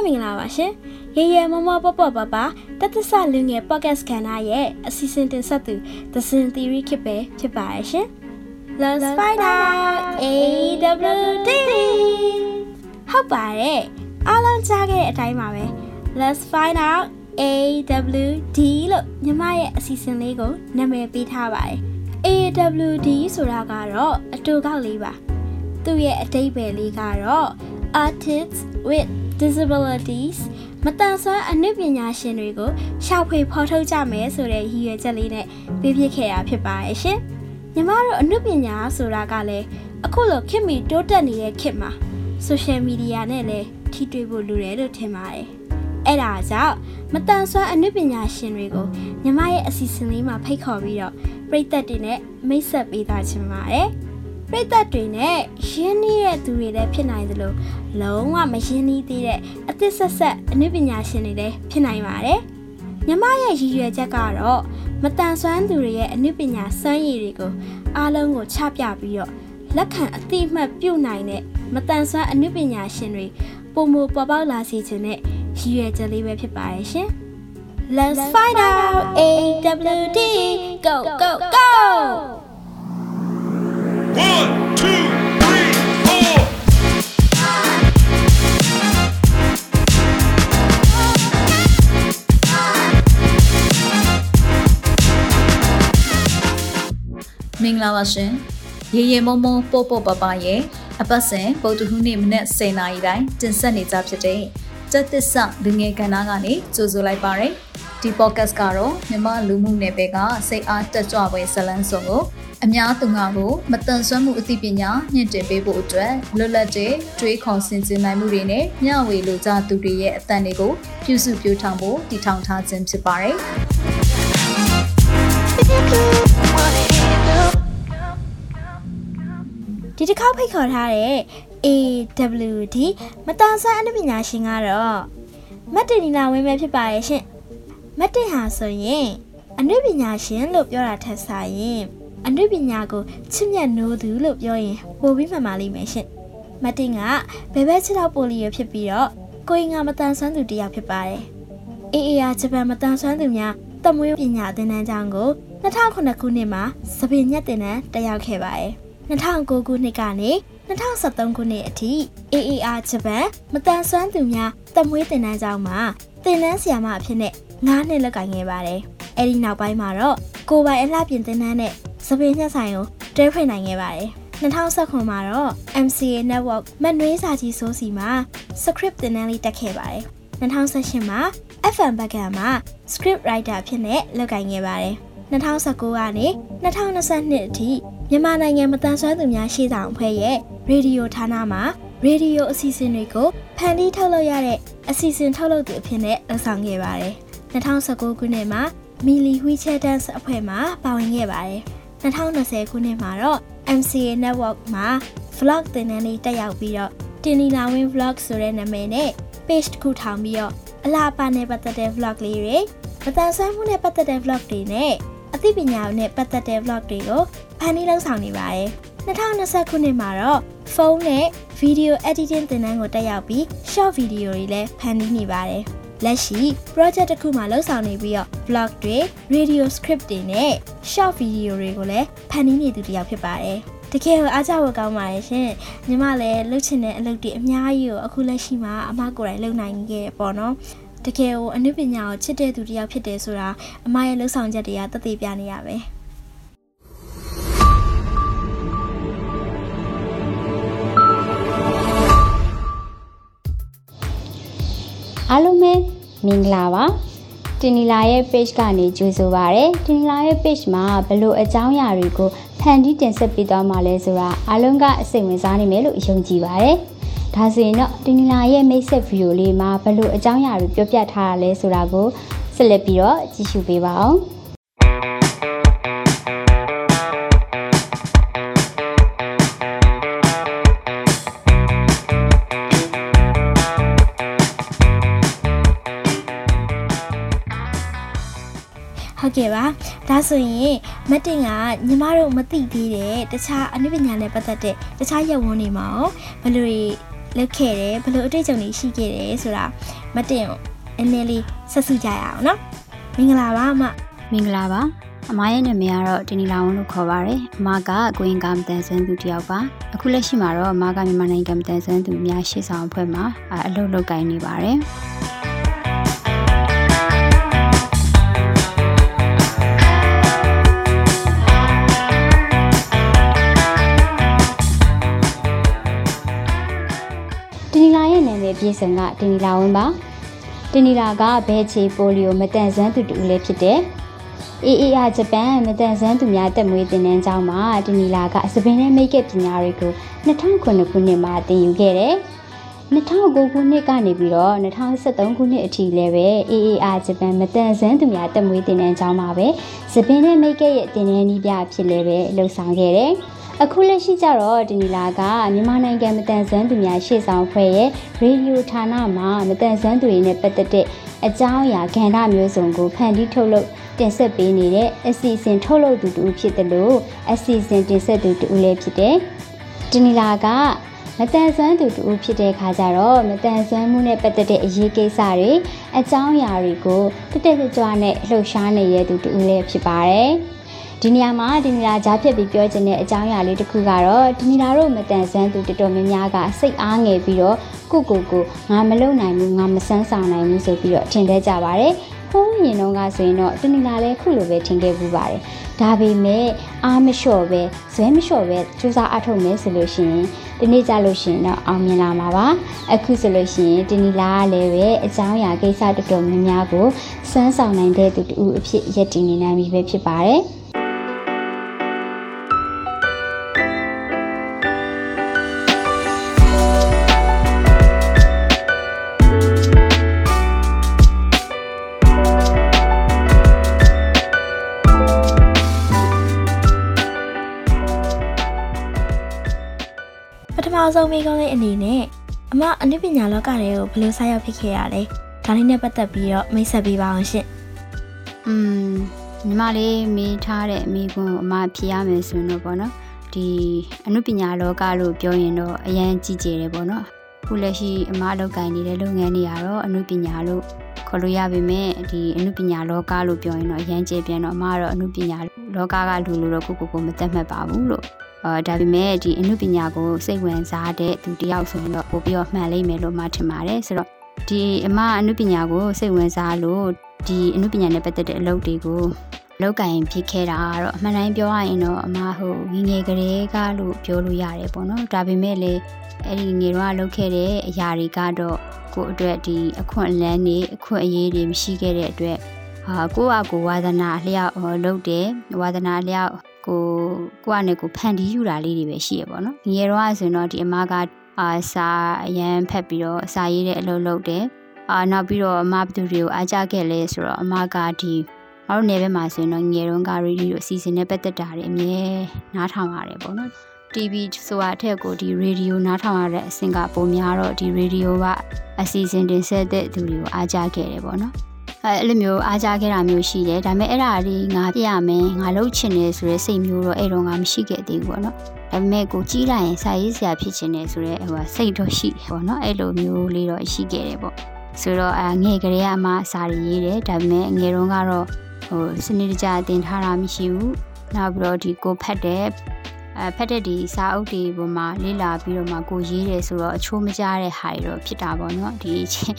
လုံးမင်္ဂလာပါရှင်ရေရဲမမပပပပတတဆလူငယ် podcast ကဏ္ဍရဲ့အစီအစဉ်တင်ဆက်သူ The Sin Theory ခစ်ပဲဖြစ်ပါရဲ့ရှင် Let's find out AWD ဟုတ်ပါတယ်အားလုံးကြားခဲ့တဲ့အတိုင်းပါပဲ Let's find out AWD လို့ညီမရဲ့အစီအစဉ်လေးကိုနာမည်ပေးထားပါတယ် AWD ဆိုတာကတော့အတူကောက်လေးပါသူ့ရဲ့အတိတ်ပဲလေးကတော့ artists with disabilities မတန်ဆွမ်းအနုပညာရှင်တွေကိုရှာဖွေဖော်ထုတ်ကြမယ်ဆိုတဲ့ရည်ရွယ်ချက်လေးနဲ့ပြပြခဲ့တာဖြစ်ပါရဲ့ရှင်။ညီမတို့အနုပညာဆိုတာကလည်းအခုလိုခေတ်မီတိုးတက်နေတဲ့ခေတ်မှာ social media နဲ့လည်းထိတွေ့ဖို့လိုတယ်လို့ထင်ပါတယ်။အဲ့ဒါကြောင့်မတန်ဆွမ်းအနုပညာရှင်တွေကိုညီမရဲ့အစီအစဉ်လေးမှာဖိတ်ခေါ်ပြီးတော့ပရိသတ်တွေနဲ့မိတ်ဆက်ပေးသားချင်ပါတယ်။ ပြိသက်တွေနဲ့ရင်းနှီးတဲ့သူတွေလည်းဖြစ်နိုင်သလိုလုံးဝမရင်းနှီးသေးတဲ့အသစ်ဆက်ဆက်အနုပညာရှင်တွေလည်းဖြစ်နိုင်ပါတယ်။မြမရဲ့ရည်ရွယ်ချက်ကတော့မတန်ဆွမ်းသူတွေရဲ့အနုပညာစွမ်းရည်တွေကိုအားလုံးကိုချပြပြီးတော့လက်ခံအတိအမှတ်ပြုနိုင်တဲ့မတန်ဆွမ်းအနုပညာရှင်တွေပုံမပေါ်ပေါက်လာစေခြင်းနဲ့ရည်ရွယ်ချက်လေးပဲဖြစ်ပါရဲ့ရှင်။ Let's find out AWD go go go မင်္ဂလာပါရှင်ရေရေမုံမုံပို့ပို့ပပရဲ့အပတ်စဉ်ပုတ်တဟူးနေ့မနေ့10နာရီတိုင်းတင်ဆက်နေကြဖြစ်တဲ့စက်သစ္စာလူငယ်ကဏ္ဍကနေကြိုဆိုလိုက်ပါရယ် ဒီ podcast ကတော့မြန်မာလူမှုနယ်ပယ်ကစိတ်အားတက်ကြွပွဲဇလန်းစုံကိုအများသူငါကိုမတန်ဆွမ်းမှုအသိပညာညှင့်တင်ပေးဖို့အတွက်လွတ်လပ်တဲ့တွေးခေါ်ဆင်ခြင်နိုင်မှုတွေနဲ့မျှဝေလိုကြသူတွေရဲ့အသံတွေကိုပြုစုပြောင်းထောင်ဖို့တည်ထောင်ထားခြင်းဖြစ်ပါတယ်ဒီတစ်ခေါက်ဖိတ်ခေါ်ထားတဲ့ AWD မတန်ဆန်းအနုပညာရှင်ကတော့မတ်တင်နီလာဝင်းပဲဖြစ်ပါရဲ့ရှင် မတ်တင်ဟာဆိုရင်အနုပညာရှင်လို့ပြောတာထက်စာရင်အနုပညာကိုချစ်မြတ်နိုးသူလို့ပြောရင်ပိုပြီးမှန်ပါလိမ့်မယ်ရှင်မတ်တင်ကဘယ်ဘက်ချစ်တော့ပိုလီယိုဖြစ်ပြီးတော့ကိုရင်ကမတန်ဆန်းသူတယောက်ဖြစ်ပါတယ်အေးအေးအားဂျပန်မတန်ဆန်းသူများတမွေးပညာသင်တန်းကျောင်းကို2009ခုနှစ်မှာစပင်ညက်တင်တန်းတက်ရောက်ခဲ့ပါတယ်2009ခုနှစ်ကနေ2013ခုနှစ်အထိ AAR ဂျပန်မတန်ဆွမ်းသူများတမွေးတင်တန်းကျောင်းမှာသင်တန်းဆရာမအဖြစ်နဲ့ 9နှစ်လက်ကင်ခဲ့ပါတယ်။အဲဒီနောက်ပိုင်းမှာတော့ကိုပိုင်အလှပြင်တင်တန်းနဲ့စပင်းညက်ဆိုင်ကိုတွဲဖွင့်နိုင်ခဲ့ပါတယ်။2019မှာတော့ MCA Network မနွေးစာကြီးစိုးစီမှာ script တင်တန်းလေးတက်ခဲ့ပါတယ်။2018မှာ FM ဘက်ကမှာ script writer ဖြစ်နေလုပ်ကိုင်ခဲ့ပါတယ်။2019ကနေ2022အထိမြန်မာနိုင်ငံမတန်ဆွမ်းသူများရှေ့ဆောင်အဖွဲ့ရဲ့ရေဒီယိုဌာနမှာရေဒီယိုအစီအစဉ်တွေကိုဖန်တီးထုတ်လုပ်ရတဲ့အစီအစဉ်ထုတ်လုပ်သူအဖြစ်နဲ့လုပ်ဆောင်ခဲ့ပါတယ်။ 2019ခုနှစ်မှာမီလီဝီချဲဒန်စ်အဖွဲ့မှာပါဝင်ခဲ့ပါတယ်။2020ခုနှစ်မှာတော့ MCA Network မှာ vlog သင်တန်းလေးတက်ရောက်ပြီးတော့တင်နီလာဝင်း vlog ဆိုတဲ့နာမည်နဲ့ page တစ်ခုထောင်ပြီးတော့အလားပါနဲ့ပတ်သက်တဲ့ vlog လေးတွေမတန်ဆွမ်းမှုနဲ့ပတ်သက်တဲ့ vlog တွေနဲ့အသိပညာနဲ့ပတ်သက်တဲ့ vlog တွေကိုဖန်တီးလုပ်ဆောင်နေပါတယ်။2020ခုနှစ်မှာတော့ဖုန်းနဲ့ video editing သင်တန်းကိုတက်ရောက်ပြီး short video တွေလည်းဖန်တီးနေပါတယ်။ လက်ရှိ project တစ်ခုမှာလုပ်ဆောင်နေပြီးတော့ vlog တွေ radio script တွေနဲ့ short video တွေကိုလည်းဖန်တီးနေသူတစ်ယောက်ဖြစ်ပါတယ်။တကယ်ကိုအားကြဖို့ကောင်းပါတယ်ရှင်။ညီမလည်းလှုပ်ချင်တဲ့အလုပ်တွေအများကြီးကိုအခုလက်ရှိမှာအမကိုယ်တိုင်လုပ်နိုင်ခဲ့ပေါ့နော်။တကယ်ကိုအနုပညာကိုချစ်တဲ့သူတစ်ယောက်ဖြစ်တယ်ဆိုတာအမရဲ့လှုပ်ဆောင်ချက်တွေကသက်သေပြနေရပဲ အားလုံးပဲမင်္ဂလာပါတင်နီလာရဲ့ page ကနေကြိုဆိုပါရယ်တင်နီလာရဲ့ page မှာဘလို့အကြောင်းအရာတွေကိုဖန်တီးတင်ဆက်ပေးသွားမှာလဲဆိုတာအားလုံးကအစိတ်ဝင်စားနေမယ်လို့ယုံကြည်ပါတယ်ဒါဆိုရင်တော့တင်နီလာရဲ့မိတ်ဆက်ဗီဒီယိုလေးမှာဘယ်လိုအကြောင်းအရာတွေပြောပြထားတာလဲဆိုတာကိုဆက်လက်ပြီးတော့ကြည့်ရှုပေးပါအောင် ဟုတ်ကဲ့ပါဒါဆိုရင်မတ်တင်ကညီမတို့မသိသေးတဲ့တခြားအနုပညာနဲ့ပတ်သက်တဲ့တခြားရုပ်ဝန်းတွေမှာရောဘယ်လိုလုပ်ခဲ့တယ်ဘယ်လိုအတွေ့အကြုံတွေရှိခဲ့တယ်ဆိုတာမတင်အနည်းလေးဆက်စုကြရအောင်နော်မင်္ဂလာပါအမမင်္ဂလာပါအမရဲ့နာမည်ကတော့တင်နီလာဝန်လို့ခေါ်ပါတယ်အမကကွင်းကမ္တန်ဆွမ်းသူတယောက်ပါအခုလက်ရှိမှာတော့အမကမြန်မာနိုင်ငံမတန်ဆွမ်းသူများရှေ့ဆောင်အဖွဲ့မှာအလုပ်လုပ်ကိုင်နေပါတယ် ပြည်စုံကတင်နီလာဝန်ပါတင်နီလာကဘဲချေပိုလီယိုမတန်ဆွမ်းသူတူလည်းဖြစ်တယ် AAR ဂျပန်မတန်ဆန်းသူများတက်မွေးတင်နန်းကျောင်းမှာဒီနီလာကစပင်နဲ့မိတ်ကပ်ပညာတွေကို2009ခုနှစ်မှာသင်ယူခဲ့တယ်။2009ခုနှစ်ကနေပြီးတော့2013ခုနှစ်အထိလည်းပဲ AAR ဂျပန်မတန်ဆန်းသူများတက်မွေးတင်နန်းကျောင်းမှာပဲစပင်နဲ့မိတ်ကပ်ရဲ့တင်နန်းနည်းပြဖြစ်လည်းပဲလှုပ်ဆောင်ခဲ့တယ်။ အခုလက်ရှိကျတော့ဒီနီလာကမြန်မာနိုင်ငံမတန်ဆန်းသူများရှေ့ဆောင်ဖွဲ့ရဲ့ရေဒီယိုဌာနမှာမတန်ဆန်းသူတွေနဲ့ပတ်သက်တဲ့အကြောင်းအရာကဏ္ဍမျိုးစုံကိုဖန်တီးထုတ်လုပ်တင်ဆက်ပေးနေတဲ့အစီအစဉ်ထုတ်လုပ်သူတူဖြစ်တယ်လို့အစီအစဉ်တင်ဆက်သူတူလည်းဖြစ်တယ်။ဒီနီလာကမတန်ဆွမ်းသူတူဖြစ်တဲ့ခါကျတော့မတန်ဆွမ်းမှုနဲ့ပတ်သက်တဲ့အရေးကိစ္စတွေအကြောင်းအရာတွေကိုတက်တက်ကြွကြွနဲ့လှုပ်ရှားနေရတဲ့သူတူလည်းဖြစ်ပါတယ်။ ဒီနေရာမှာဒီနီလာကြားဖြစ်ပြီးပြောချင်တဲ့အကြောင်းအရာလေးတစ်ခုကတော့ဒီနီလာတို့မတန်ဆန်းသူတော်တော်များများကစိတ်အားငယ်ပြီးတော့ကိုကိုကိုငါမလုံနိုင်ဘူးငါမစမ်းဆောင်နိုင်ဘူးဆိုပြီးတော့ထင်သေးကြပါတယ်။ဖုန်းရင်တော့ကဆိုရင်တော့တနင်္လာလဲခုလိုပဲထင်ခဲ့ပူပါတယ်။ဒါပေမဲ့အားမလျှော့ပဲဇွဲမလျှော့ပဲစူးစမ်းအထောက်မယ်ဆိုလို့ရှိရင်ဒီနေ့ကြလို့ရှိရင်တော့အောင်မြင်လာမှာပါ။အခုဆိုလို့ရှိရင်တနင်္လာကလည်းပဲအကြောင်းအရာကိစ္စတော်တော်များများကိုစမ်းဆောင်နိုင်တဲ့သူတူအဖြစ်ရည်တည်နေနိုင်ပြီပဲဖြစ်ပါတယ်။ ဆုံးမိကုံးလေးအနေနဲ့အမအနုပညာလောကတွေကိုဘယ်လိုဆက်ရောက်ဖြစ်ခဲ့ရလဲဒါလေးနဲ့ပတ်သက်ပြီးတော့မိတ်ဆက်ပေးပါအောင်ရှင်อืมညီမလေးမေးထားတဲ့အမိကွန်းအမဖြေရမယ်ဆိုရင်တော့ပေါ့နော်ဒီအနုပညာလောကလို့ပြောရင်တော့အရန်ကြီးကျယ်တယ်ပေါ့နော်ခုလက်ရှိအမလုပ်ကိုင်နေတဲ့လုပ်ငန်းတွေကတော့အနုပညာလို့ခေါ်လို့ရပေမဲ့ဒီအနုပညာလောကလို့ပြောရင်တော့အရန်ကျယ်ပြန်တော့အမကတော့အနုပညာလောကကလူလို့တော့ကိုကိုကိုမတတ်မှတ်ပါဘူးလို့ အာဒါပေမဲ့ဒီအနုပညာကိုစိတ်ဝင်စားတဲ့သူတယောက်ဆိုရင်တော့ပို့ပြီးတော့မှန်လိမ့်မယ်လို့မှထင်ပါတယ်ဆိုတော့ဒီအမအနုပညာကိုစိတ်ဝင်စားလို့ဒီအနုပညာနဲ့ပတ်သက်တဲ့အလုပ်တွေကိုလောက်ကင်ဖြစ်ခဲ့တာကတော့အမှန်တိုင်းပြောရရင်တော့အမဟုတ်ငငယ်ကလေးကလို့ပြောလို့ရတယ်ပေါ့နော်ဒါပေမဲ့လေအဲ့ဒီငယ်တော့လုပ်ခဲ့တဲ့အရာတွေကတော့ကိုယ့်အတွက်ဒီအခွင့်အလန်းတွေအခွင့်အရေးတွေမရှိခဲ့တဲ့အတွက်ဟာကိုယ့်အကိုဝါသနာအလျောက်လုပ်တယ်ဝါသနာအလျောက် ကိုကိုကနေကိုဖန်တီးယူတာလေးတွေပဲရှိရပေါ့နော်ငယ်တော့ဆိုရင်တော့ဒီအမကအာစာအရန်ဖက်ပြီးတော့စာရေးတဲ့အလုပ်လုပ်တယ်အာနောက်ပြီးတော့အမဘသူတွေကိုအားကြခဲ့လဲဆိုတော့အမကဒီငါတို့နယ်ဘက်မှာဆိုရင်တော့ငယ်တုန်းကရေဒီယိုအစီအစဉ်နဲ့ပတ်သက်တာတွေအမြဲနားထောင်ရတယ်ပေါ့နော် TV ဆိုတာအထက်ကိုဒီရေဒီယိုနားထောင်ရတဲ့အဆင့်ကပုံများတော့ဒီရေဒီယိုကအစီအစဉ်တင်ဆက်တဲ့သူတွေကိုအားကြခဲ့တယ်ပေါ့နော် အဲအဲ့လိုမျိုးအားကြခဲ့တာမျိုးရှိတယ်ဒါပေမဲ့အဲ့ဒါလေးငါပြရမယ်ငါလှုပ်ချင်တယ်ဆိုတဲ့စိတ်မျိုးတော့အဲ့တော့ငါမရှိခဲ့သေးဘူးပေါ့နော်ဒါပေမဲ့ကိုကြီးလိုက်ရင်စာရေးဆရာဖြစ်ချင်တယ်ဆိုတော့ဟိုစိတ်တော့ရှိတယ်ပေါ့နော်အဲ့လိုမျိုးလေးတော့ရှိခဲ့တယ်ပေါ့ဆိုတော့အငယ်ကလေးကအမစာရေးတယ်ဒါပေမဲ့ငယ်တုန်းကတော့ဟိုစနစ်တကျတင်ထားတာမရှိဘူးနောက်ပြီးတော့ဒီကိုဖတ်တဲ့ အဲဖက်တဲ့ဒီစာအုပ်တွေပေါ်မှာလေ့လာပြီးတော့မှကိုရေးတယ်ဆိုတော့အချိုးမကျတဲ့ဟာတွေတော့ဖြစ်တာပေါ့နော်ဒီချင်း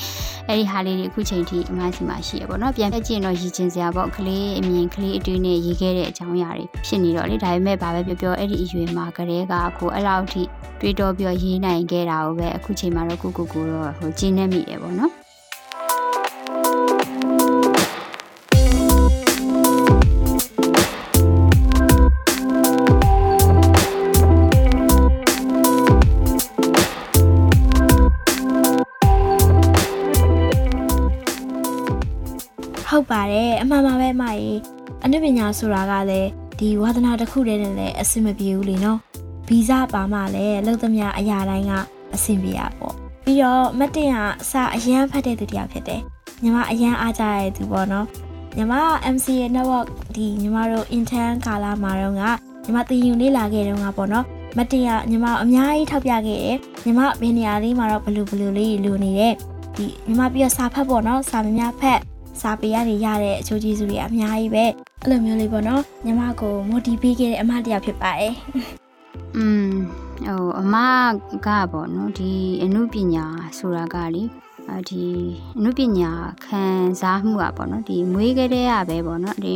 အဲ့ဒီဟာလေးတွေအခုချိန်ထိအများကြီးမှရှိရပေါ့နော်ပြန်ဖက်ကြည့်ရင်တော့ရည်ချင်းစရာပေါ့ကလေးအမြင်ကလေးအတွေ့နဲ့ရေးခဲ့တဲ့အကြောင်းအရာတွေဖြစ်နေတော့လေဒါပေမဲ့ဘာပဲပြောပြောအဲ့ဒီအရွယ်မှာကလေးကကိုအဲ့လောက်ထိတွေးတော့ပြီးရေးနိုင်ခဲ့တာကိုပဲအခုချိန်မှာတော့ကိုကိုကိုတော့ဟိုကျင်းနေမိတယ်ပေါ့နော် ဟုတ်ပါတယ်အမှန်ပါပဲအမကြီးအနုပညာဆိုတာကလည်းဒီဝါသနာတစ်ခုတည်းနဲ့လည်းအဆင်မပြေဘူးလေနော်ဗီဇပါမှလည်းလုံသမျှအရာတိုင်းကအဆင်ပြေရပေါ့ပြီးတော့မတ်တင်ကအစအရန်ဖတ်တဲ့သူတစ်ယောက်ဖြစ်တယ်ညီမအရန်အားကြရတဲ့သူပေါ့နော်ညီမ MCA network ဒီညီမတို့ intern ကာလမှာတော့ကညီမတင်ယူလေ့လာခဲ့တုန်းကပေါ့နော်မတ်တင်ကညီမအများကြီးထောက်ပြခဲ့တယ်ညီမဘယ်နေရာလေးမှာတော့ဘလူဘလူလေးလိုနေတယ်ဒီညီမပြီးတော့စာဖတ်ပေါ့နော်စာမများဖတ် စာပေရနေရတဲ့အချိုးကျေးဇူးတွေအများကြီးပဲအဲ့လိုမျိုးလေးပေါ့နော်ညီမကို motivate ခဲ့တဲ့အမတရားဖြစ်ပါတယ် อืมဟိုအမကပေါ့နော်ဒီအမှုပညာဆိုတာကလေအဒီအမှုပညာခံစားမှုอ่ะပေါ့နော်ဒီမွေးကလေးရပဲပေါ့နော်ဒီ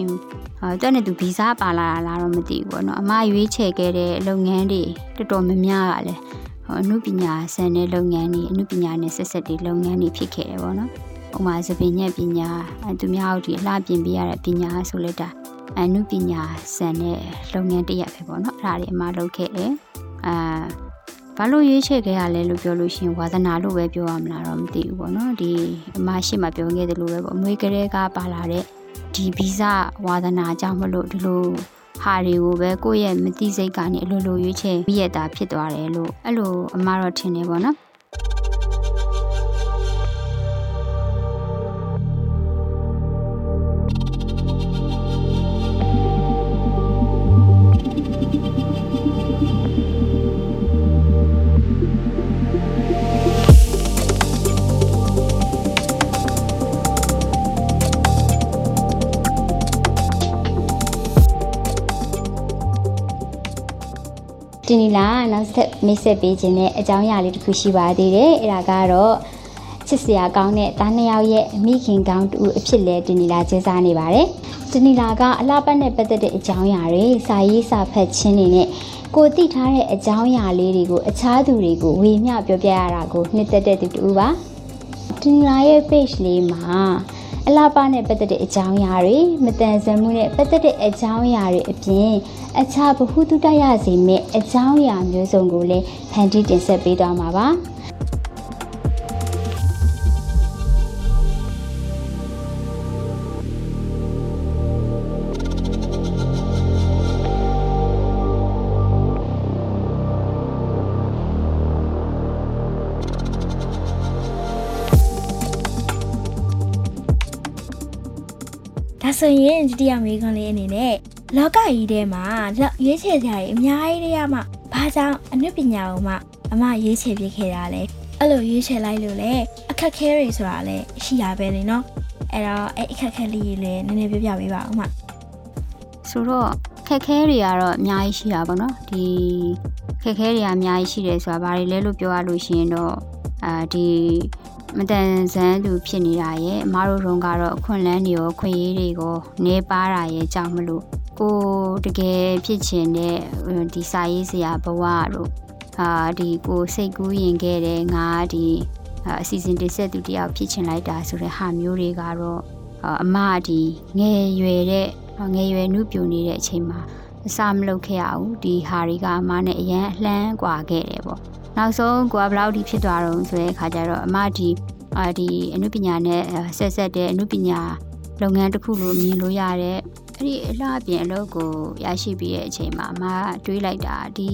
ဟိုတက်နေသူဗီဇပါလာတာလားတော့မသိဘူးပေါ့နော်အမရွေးချယ်ခဲ့တဲ့လုပ်ငန်းတွေတော်တော်များများကလည်းဟိုအမှုပညာဆန်တဲ့လုပ်ငန်းတွေအမှုပညာနဲ့ဆက်ဆက်တဲ့လုပ်ငန်းတွေဖြစ်ခဲ့တယ်ပေါ့နော် ဥပမာသပင်ညက်ပညာအဲသူများတို့ဒီအလှပြင်ပေးရတဲ့ပညာဆိုလက်တာအမှုပညာဆန်တဲ့လုပ်ငန်းတစ်ရပ်ပဲပေါ့နော်အဲ့ဒါတွေအမလုပ်ခဲ့တယ်အာဘာလို့ရွေးချယ်ခဲ့ရလဲလို့ပြောလို့ရှိရင်ဝါသနာလို့ပဲပြောရမလားတော့မသိဘူးပေါ့နော်ဒီအမရှိမှပြောခဲ့တယ်လို့ပဲပေါ့အမွေကလေးကပါလာတဲ့ဒီဗီဇဝါသနာကြောင့်မလို့ဒီလိုဟာတွေကိုပဲကိုယ့်ရဲ့မတိစိတ်ကနေအလိုလိုရွေးချယ်ပြီးရတာဖြစ်သွားတယ်လို့အဲ့လိုအမတော့ထင်တယ်ပေါ့နော် တင်နီလာနောက်ဆက်မိတ်ဆက်ပေးခြင်းနဲ့အကြောင်းအရာလေးတစ်ခုရှိပါသေးတယ်အဲ့ဒါကတော့ချစ်စရာကောင်းတဲ့တားနှစ်ယောက်ရဲ့မိခင်ကောင်းတူအဖြစ်လဲတင်နီလာကျေးစားနေပါတယ်တင်နီလာကအလှပနဲ့ပတ်သက်တဲ့အကြောင်းအရာတွေစာရေးစာဖတ်ခြင်းတွေနဲ့ကိုသိထားတဲ့အကြောင်းအရာလေးတွေကိုအခြားသူတွေကိုဝေမျှပြောပြရတာကိုနှစ်သက်တဲ့သူတူပါတင်နီလာရဲ့ page လေးမှာ အလှပနဲ့ပတ်သက်တဲ့အကြောင်းအရာတွေမတန်ဆန်မှုနဲ့ပတ်သက်တဲ့အကြောင်းအရာတွေအပြင်အခြားဗဟုသုတရစေမဲ့အကြောင်းအရာမျိုးစုံကိုလည်းဖန်တီးတင်ဆက်ပေးသွားမှာပါ။ ဆိုရင်ဒုတိယမေးခွန်းလေးအနေနဲ့လောကကြီးထဲမှာဒီလောက်ရွေးချယ်ကြရအများကြီးတွေကမှဘာကြောင့်အနုပညာကိုမှအမရွေးချယ်ပြခဲ့တာလဲအဲ့လိုရွေးချယ်လိုက်လို့လေအခက်ခဲတွေဆိုတာလည်းရှိရပဲလေနော်အဲ့တော့အဲ့အခက်ခဲလေးတွေလည်းနည်းနည်းပြပြပေးပါဦးမဆိုတော့ခက်ခဲတွေကတော့အများကြီးရှိတာပေါ့နော်ဒီခက်ခဲတွေကအများကြီးရှိတယ်ဆိုတာဘာတွေလဲလို့ပြောရလို့ရှိရင်တော့အာဒီ မတန်ဆန်းသူဖြစ်နေတာရဲ့အမားတို့တုန်းကတော့အခွင့်အလန်းတွေရောခွင့်ရေးတွေကိုနေပါတာရဲ့ကြောင့်မလို့ကိုတကယ်ဖြစ်ချင်တဲ့ဒီစာရေးစရာဘဝတို့အာဒီကိုစိတ်ကူးရင်ခဲ့တဲ့ငါဒီအာအစီအစဉ်တစ်ဆက်သူတယောက်ဖြစ်ချင်လိုက်တာဆိုတဲ့ဟာမျိုးတွေကတော့အာအမဒီငယ်ရွယ်တဲ့ ငယ်ရွယ်နှုပြိုနေတဲ့အချိန်မှာအစာမလုပ်ခဲ့ရဘူးဒီဟာတွေကအမနဲ့အရန်အလှမ်းกว่าခဲ့တယ်ပေါ့ နောက်ဆုံးကိုကဘလောက်ဒီဖြစ်သွားတော့ဆိုတဲ့အခါကျတော့အမဒီအာဒီအနုပညာနဲ့ဆက်ဆက်တဲ့အနုပညာလုပ်ငန်းတစ်ခုလိုမြင်လို့ရတဲ့အဲ့ဒီအလားအပြင်အလုပ်ကိုရရှိပြီးတဲ့အချိန်မှာအမတွေးလိုက်တာဒီ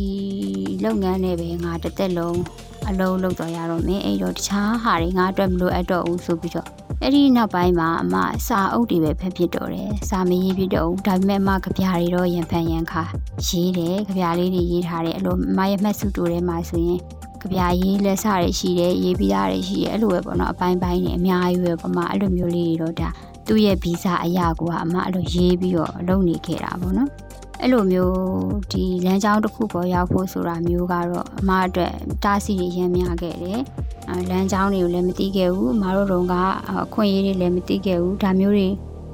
လုပ်ငန်းနဲ့ပဲငါတစ်သက်လုံးအလုံးလုပ်တော့ရတော့မယ်အဲ့တော့တခြားဟာတွေငါအတွက်မလိုအပ်တော့ဘူးဆိုပြီးတော့ အဲ့ဒီနောက်ပိုင်းမှာအမစာအုပ်တွေပဲဖက်ဖြစ်တော့တယ်စာမရေးဖြစ်တော့ဘူးဒါပေမဲ့အမကြပြားတွေတော့ရန်ဖန်ရန်ခါရေးတယ်ကြပြားလေးတွေရေးထားတယ်အဲ့လိုအမရဲ့မှတ်စုတူထဲမှာဆိုရင်ကြပြားရေးလက်စတွေရှိတယ်ရေးပြီးသားတွေရှိတယ်အဲ့လိုပဲပေါ့နော်အပိုင်းပိုင်းနေအများကြီးပဲပေါ့မအဲ့လိုမျိုးလေးတွေတော့ဒါ သူ့ရဲ့ဗီဇအရာကအမအဲ့လိုရေးပြီးတော့လုပ်နေခဲ့တာပေါ့နော်အဲ့လိုမျိုးဒီလမ်းကြောင်းတစ်ခုပေါ်ရောက်ဖို့ဆိုတာမျိုးကတော့အမအတွက်တားဆီးရရမ်းများခဲ့တယ်။လမ်းကြောင်းတွေကိုလည်းမသိခဲ့ဘူး။အမတို့တော့ကအခွင့်အရေးတွေလည်းမသိခဲ့ဘူး။ဒါမျိုးတွေ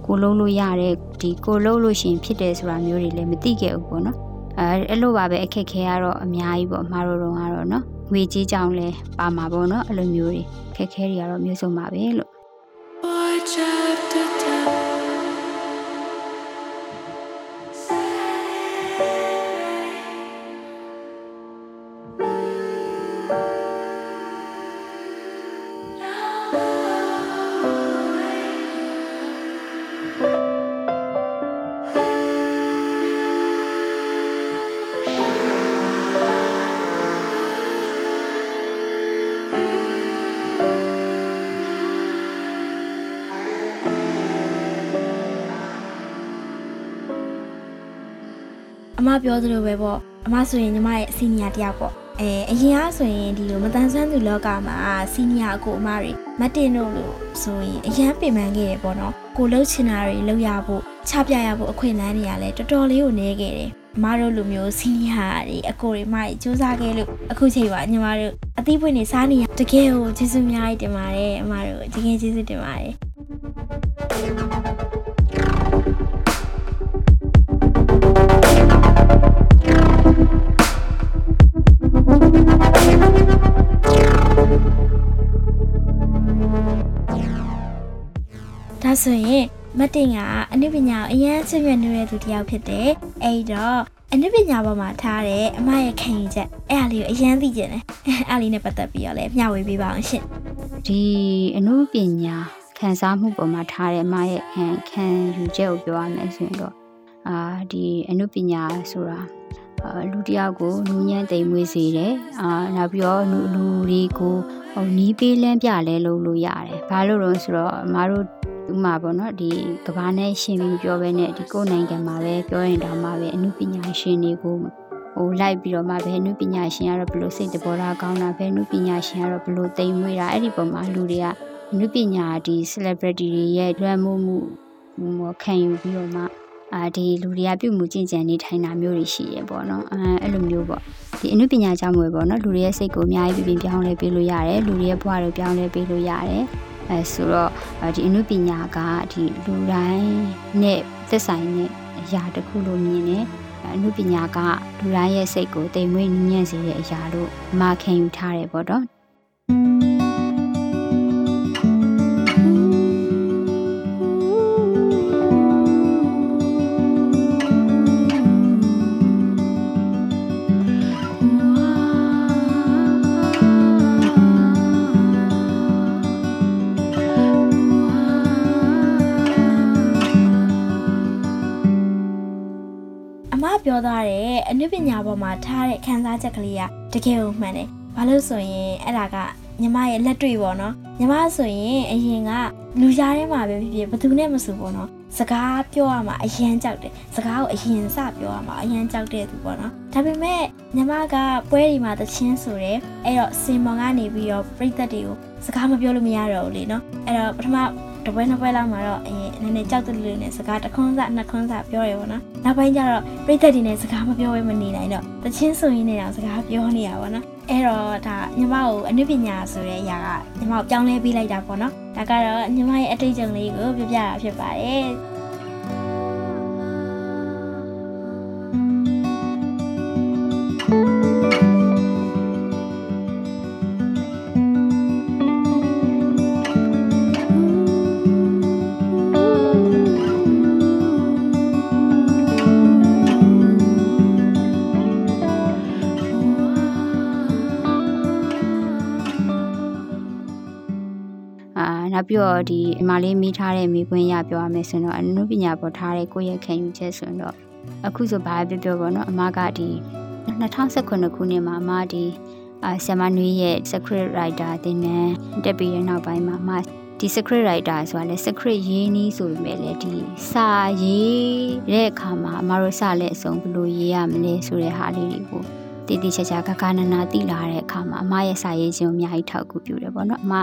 ကိုလုံးလို့ရတဲ့ဒီကိုလုံးလို့ရှင်ဖြစ်တယ်ဆိုတာမျိုးတွေလည်းမသိခဲ့ဘူးပေါ့နော်။အဲအဲ့လိုပါပဲအခက်ခဲရတော့အများကြီးပေါ့အမတို့တော့ကတော့နော်။ငွေကြီးကြောင်လဲပါမှာပေါ့နော်အဲ့လိုမျိုးတွေခက်ခဲတွေကတော့မျိုးစုံပါပဲလို့ အမ ပြောသလိုပဲပေါ့အမဆိုရင်ညီမရဲ့စီနီယာတယောက်ပေါ့အဲအရင်ကဆိုရင်ဒီလိုမတန်ဆွမ်းသူလောကမှာစီနီယာအကိုအမတွေမတ်တင်တို့လို့ဆိုရင်အရန်ပင်ပန်းခဲ့ရပေါ့နော်ကိုလှုပ်ချင်တာတွေလှုပ်ရဖို့ချပြရဖို့အခွင့်အလမ်းတွေကလည်းတော်တော်လေးကိုနေခဲ့တယ်အမတို့လူမျိုးစီနီယာတွေအကိုတွေမတွေစူးစမ်းခဲ့လို့အခုချိန်ပါညီမတို့အသီးပွင့်နေစားနေရတကယ်ကိုကျေးဇူးအများကြီးတင်ပါတယ်အမတို့တကယ်ကျေးဇူးတင်ပါတယ် ဒါဆိုရင်မတ်တင်ကအနုပညာကိုအရန်ချစ်မြတ်နေတဲ့သူတစ်ယောက်ဖြစ်တယ်။အဲ့တော့အနုပညာပေါ်မှာထားတဲ့အမရဲ့ခံယူချက်အဲ့အလေးကိုအရန်သိကျင်တယ်။အဲ့လေးနဲ့ပတ်သက်ပြီးတော့လည်းမျှဝေပေးပါအောင်ရှင်ဒီအမှုပညာခံစားမှုပေါ်မှာထားတဲ့အမရဲ့ခံခံယူချက်ကိုပြောရမယ်ဆိုရင်တော့အာဒီအမှုပညာဆိုတာအာလူတစ်ယောက်ကိုနူးညံ့သိမ်မွေးစေတယ်အာနောက်ပြီးတော့လူလူတွေကိုဟိုနီးပေးလန်းပြလဲလုပ်လို့ရတယ်ဘာလို့လဲဆိုတော့အမတို့ ဥမာပေါ့နော်ဒီကဘာနဲ့ရှင်ပြီးပြောပဲနဲ့ဒီကိုယ်နိုင်ငံမှာပဲပြောရင်တော့မှပဲအမှုပညာရှင်တွေကိုဟိုလိုက်ပြီးတော့မှဘယ်နုပညာရှင်ကတော့ဘလို့စိတ်တဘောထားကောင်းတာဘယ်နုပညာရှင်ကတော့ဘလို့တိမ်မွေးတာအဲ့ဒီပုံမှာလူတွေကနုပညာဒီ celebrity တွေရဲ့လွှမ်းမိုးမှုဟိုခံယူပြီးတော့မှအာဒီလူတွေကပြုမှုကျင့်ကြံနေထိုင်တာမျိုးတွေရှိရပေါ့နော်အဲအဲ့လိုမျိုးပေါ့ဒီအနုပညာကြောင့်မွေပေါ့နော်လူတွေရဲ့စိတ်ကိုအများကြီးပြင်ပြောင်းလဲပေးလို့ရတယ်လူတွေရဲ့ဘဝတွေပြောင်းလဲပေးလို့ရတယ် အဲဆိုတော့ဒီအနုပညာကဒီလူတိုင်းနဲ့သက်ဆိုင်တဲ့အရာတစ်ခုလို့မြင်တယ်အမှုပညာကလူတိုင်းရဲ့စိတ်ကိုတိမ်မွေးညံ့စေတဲ့အရာလို့မခံယူထားတယ်ပေါ့နော် ပြောသားတဲ့အနုပညာပေါ်မှာထားတဲ့ခံစားချက်ကလေးကတကယ်ကိုမှန်တယ်။ဘာလို့ဆိုရင်အဲ့ဒါကညီမရဲ့လက်တွေ့ပေါ့နော်။ညီမဆိုရင်အရင်ကလူကြားထဲမှာပဲဖြစ်ဖြစ်ဘယ်သူနဲ့မဆိုပေါ့နော်။စကားပြောရမှာအရန်ကြောက်တယ်။စကားကိုအရင်စပြောရမှာအရန်ကြောက်တဲ့သူပေါ့နော်။ဒါပေမဲ့ညီမကပွဲဒီမှာတချင်းဆိုတယ်။အဲ့တော့စင်မောင်ကနေပြီးတော့ပြိသက်တွေကိုစကားမပြောလို့မရတော့ဘူးလေနော်။အဲ့တော့ပထမတပွဲနှစ်ပွဲလောက်မှာတော့အဲ နည်းနည်းကြောက်တယ်လို့နဲ့စကားတစ်ခွန်းစနှစ်ခွန်းစပြောရပါတော့။နောက်ပိုင်းကျတော့ပြိသက်တွေနဲ့စကားမပြောဘဲမနေနိုင်တော့တချင်းဆိုရင်းနဲ့တော့စကားပြောနေရပါတော့။အဲ့တော့ဒါညီမကိုအနုပညာဆိုတဲ့အရာကညီမကိုပြောင်းလဲပေးလိုက်တာပေါ့နော်။ဒါကတော့ညီမရဲ့အတွေ့အကြုံလေးကိုပြောပြတာဖြစ်ပါတယ်။ နောက်ပြီးတော့ဒီအမလေးမိထားတဲ့မိခွင့်ရပြောရမယ်ဆိုတော့အနုပညာပေါ်ထားတဲ့ကိုယ့်ရဲ့ခံယူချက်ဆိုတော့အခုဆိုဘာပြောပြောပေါ့နော်အမကဒီ2019ခုနှစ်မှာအမဒီအာဆမနွေရဲ့ secret writer တင်နန်းတက်ပြီးတဲ့နောက်ပိုင်းမှာအမဒီ secret writer ဆိုတာလဲ secret ရေးနည်းဆိုပေမဲ့လည်းဒီစာရေးတဲ့အခါမှာအမတို့စလက်အစုံဘယ်လိုရေးရမလဲဆိုတဲ့ဟာလေးတွေကိုတည်တည်ချာချာကကနနာသိလာတဲ့အခါမှာအမရဲ့စာရေးခြင်းကိုအများကြီးထောက်ကူပြုတယ်ပေါ့နော်အမ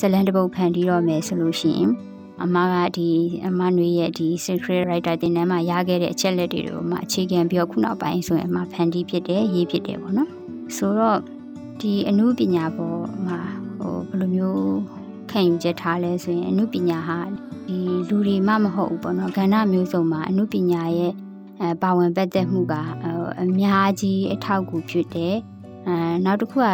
ဇလန်တပုတ်ဖန်တီးတော့မယ်ဆိုလို့ရှိရင်အမကဒီအမနွေရဲ့ဒီ secret writer တင်တန်းမှာရခဲ့တဲ့အချက်လက်တွေကိုအမအခြေခံပြီးတော့ခုနောက်ပိုင်းဆိုရင်အမဖန်တီးဖြစ်တယ်ရေးဖြစ်တယ်ပေါ့နော်ဆိုတော့ဒီအမှုပညာပေါ်မှာဟိုဘယ်လိုမျိုးခံယူချက်ထားလဲဆိုရင်အမှုပညာဟာဒီလူတွေမှမဟုတ်ဘူးပေါ့နော်ကဏ္ဍမျိုးစုံမှာအမှုပညာရဲ့အဲပါဝင်ပတ်သက်မှုကဟိုအများကြီးအထောက်အကူဖြစ်တယ် အဲနောက်တစ်ခုက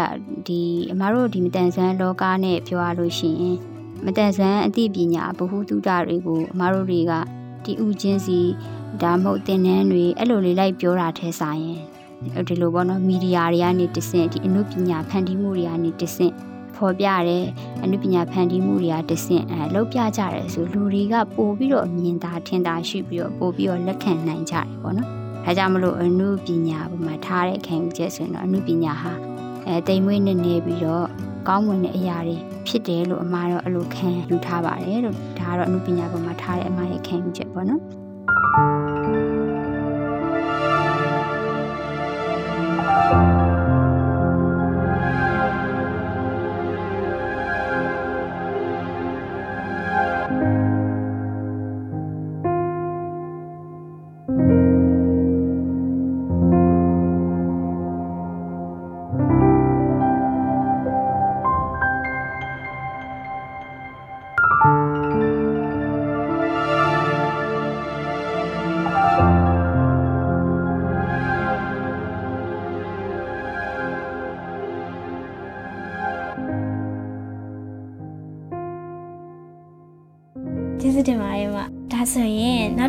ဒီအမတို့ဒီမတန်ဆန်းလောကနဲ့ပြောရလို့ရှိရင်မတန်ဆန်းအသိပညာဗဟုသုတတွေကိုအမတို့တွေကဒီဥချင်းစီဒါမှမဟုတ်သင်တန်းတွေအဲ့လိုလေးလိုက်ပြောတာထဲဆိုင်ရင်ဒီလိုပေါ့နော်မီဒီယာတွေကနေတဆင့်ဒီအမှုပညာဖန်တီးမှုတွေကနေတဆင့်ဖော်ပြတယ်အမှုပညာဖန်တီးမှုတွေကတဆင့်အဲလောက်ပြကြတယ်ဆိုလူတွေကပို့ပြီးတော့မြင်သာထင်သာရှိပြီးတော့ပို့ပြီးတော့လက်ခံနိုင်ကြတယ်ပေါ့နော် ဒါကြောင့်မလို့အမှုပညာပေါ်မှာထားတဲ့ခံယူချက်ဆိုရင်တော့အမှုပညာဟာအဲတိမ်မွေးနေနေပြီးတော့ကောင်းမွန်တဲ့အရာတွေဖြစ်တယ်လို့အမှားတော့အဲ့လိုခံယူထားပါတယ်လို့ဒါကတော့အမှုပညာပေါ်မှာထားတဲ့အမှားရဲ့ခံယူချက်ပေါ့နော်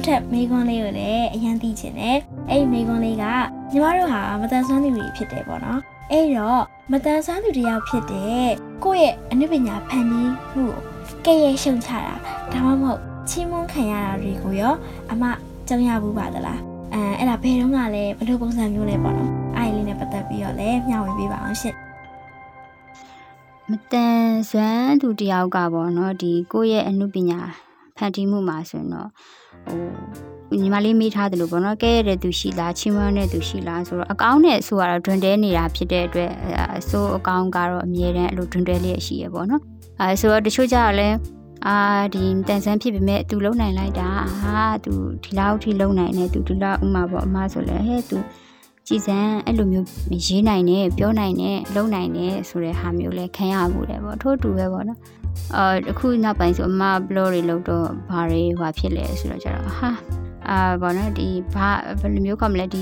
နောက်ထပ်မိကွန်းလေးကိုလည်းအရင်သိချင်တယ်အဲ့ဒီမိကွန်းလေးကညီမတို့ဟာမတန်ဆွမ်းသူတွေဖြစ်တယ်ပေါ့နော်အဲ့တော့မတန်ဆွမ်းသူတယောက်ဖြစ်တဲ့ကိုယ့်ရဲ့အနုပညာဖန်တီးမှုကိုကဲ့ရဲ့ရှုံချတာဒါမှမဟုတ်ချီးမွမ်းခံရတာတွေကိုရောအမကြုံရဘူးပါသလားအဲအဲ့ဒါဘယ်တော့မှလည်းဘယ်လိုပုံစံမျိုးလဲပေါ့နော်အဲ့ဒီလေးနဲ့ပတ်သက်ပြီးတော့လည်းမျှဝေပေးပါအောင်ရှင့်မတန်ဆွမ်းသူတယောက်ကပေါ့နော်ဒီကိုယ့်ရဲ့အမှုပညာ ဖန်တီးမှုမှာဆိုရင်တော့ဟိုညီမလေးမေးထားတယ်လို့ပေါ့နော်ကဲရတဲ့သူရှိလားချင်းမွန်းတဲ့သူရှိလားဆိုတော့အကောင်းနဲ့ဆိုကတော့ဒွန်တဲနေတာဖြစ်တဲ့အတွက်အဆိုးအကောင်းကတော့အမြဲတမ်းအဲ့လိုဒွန်တဲလေးရှိရပေါ့နော်အဲဆိုတော့တချို့ကြတော့လဲအာဒီတန်ဆန်းဖြစ်ပေမဲ့သူလုံနိုင်လိုက်တာဟာသူဒီလောက်ထိလုံနိုင်တယ်သူဒီလောက်ဥမာပေါ့အမဆိုလဲဟဲ့သူ ကြည်စံအဲ့လိုမျိုးရေးနိုင်တယ်ပြောနိုင်တယ်လုံနိုင်တယ်ဆိုတဲ့ဟာမျိုးလဲခံရမှုတယ်ပေါ့ထို့တူပဲပေါ့နော်အာအခုနောက်ပိုင်းဆိုအမဘလော့တွေလောက်တော့ဘာတွေဟွာဖြစ်လဲဆိုတော့ကျတော့ဟာအာဘောနော်ဒီဘာဘယ်လိုမျိုးခေါ်မလဲဒီ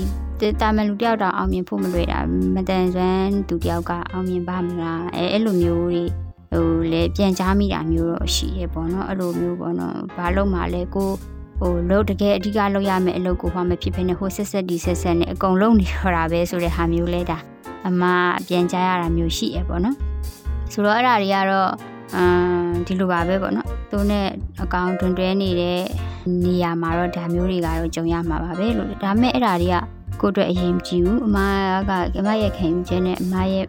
တာမန်လူတယောက်တော့အောင်မြင်ဖို့မလွယ်တာမတန်ဆွမ်းသူတယောက်ကအောင်မြင်ပါမလားအဲအဲ့လိုမျိုးတွေဟိုလေပြန်ကြားမိတာမျိုးတော့ရှိရပေါ့နော်အဲ့လိုမျိုးပေါ့နော်ဘာလို့မှလဲကို ဟိုလို့တကယ်အဓိကလုပ်ရမယ့်အလုပ်ကိုမှမဖြစ်ဖ ೇನೆ ဟိုဆက်ဆက်ဒီဆက်ဆက်နဲ့အကုန်လုံးနေရတာပဲဆိုတဲ့ဟာမျိုးလဲဒါအမပြန်ကြားရတာမျိုးရှိရပေါ့နော်ဆိုတော့အဲ့ဒါတွေကတော့အမ်ဒီလိုပါပဲပေါ့နော်သူနဲ့အကောင်တွင်တွဲနေတဲ့နေရာမှာတော့ဒါမျိုးတွေကတော့ကြုံရမှာပါပဲလို့ဒါပေမဲ့အဲ့ဒါတွေကကိုယ့်အတွက်အရင်မကြည့်ဘူးအမကအမရဲ့ခံယူချက်နဲ့အမရဲ့